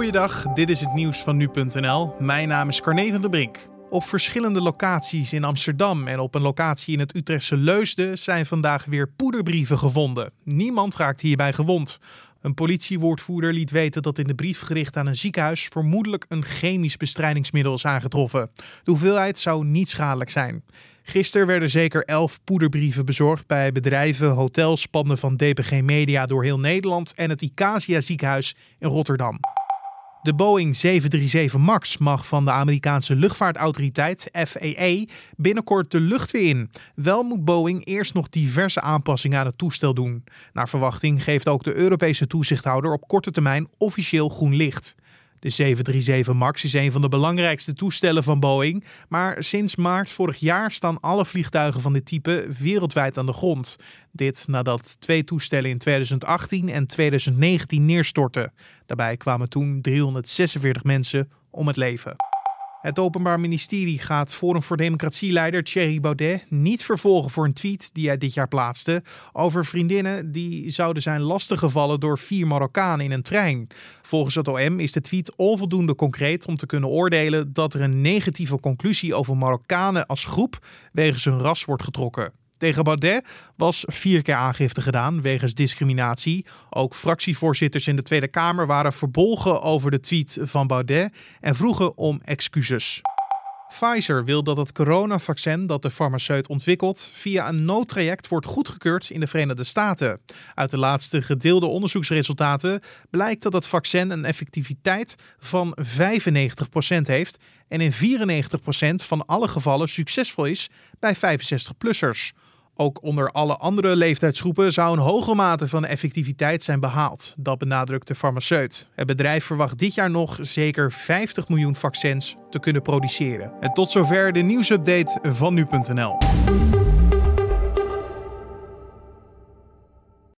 Goeiedag, dit is het nieuws van nu.nl. Mijn naam is Carne van der Brink. Op verschillende locaties in Amsterdam en op een locatie in het Utrechtse Leusden zijn vandaag weer poederbrieven gevonden. Niemand raakt hierbij gewond. Een politiewoordvoerder liet weten dat in de brief gericht aan een ziekenhuis vermoedelijk een chemisch bestrijdingsmiddel is aangetroffen. De hoeveelheid zou niet schadelijk zijn. Gisteren werden zeker elf poederbrieven bezorgd bij bedrijven, hotels, panden van DPG Media door heel Nederland en het Icasia ziekenhuis in Rotterdam. De Boeing 737 MAX mag van de Amerikaanse luchtvaartautoriteit FAA binnenkort de lucht weer in. Wel moet Boeing eerst nog diverse aanpassingen aan het toestel doen. Naar verwachting geeft ook de Europese toezichthouder op korte termijn officieel groen licht. De 737 MAX is een van de belangrijkste toestellen van Boeing, maar sinds maart vorig jaar staan alle vliegtuigen van dit type wereldwijd aan de grond. Dit nadat twee toestellen in 2018 en 2019 neerstortten. Daarbij kwamen toen 346 mensen om het leven. Het Openbaar Ministerie gaat Forum voor Democratie-leider Thierry Baudet niet vervolgen voor een tweet die hij dit jaar plaatste over vriendinnen die zouden zijn lastiggevallen door vier Marokkanen in een trein. Volgens het OM is de tweet onvoldoende concreet om te kunnen oordelen dat er een negatieve conclusie over Marokkanen als groep wegens hun ras wordt getrokken. Tegen Baudet was vier keer aangifte gedaan wegens discriminatie. Ook fractievoorzitters in de Tweede Kamer waren verbolgen over de tweet van Baudet en vroegen om excuses. Pfizer wil dat het coronavaccin dat de farmaceut ontwikkelt via een noodtraject wordt goedgekeurd in de Verenigde Staten. Uit de laatste gedeelde onderzoeksresultaten blijkt dat het vaccin een effectiviteit van 95% heeft en in 94% van alle gevallen succesvol is bij 65-plussers. Ook onder alle andere leeftijdsgroepen zou een hoge mate van effectiviteit zijn behaald. Dat benadrukt de farmaceut. Het bedrijf verwacht dit jaar nog zeker 50 miljoen vaccins te kunnen produceren. En tot zover de nieuwsupdate van nu.nl.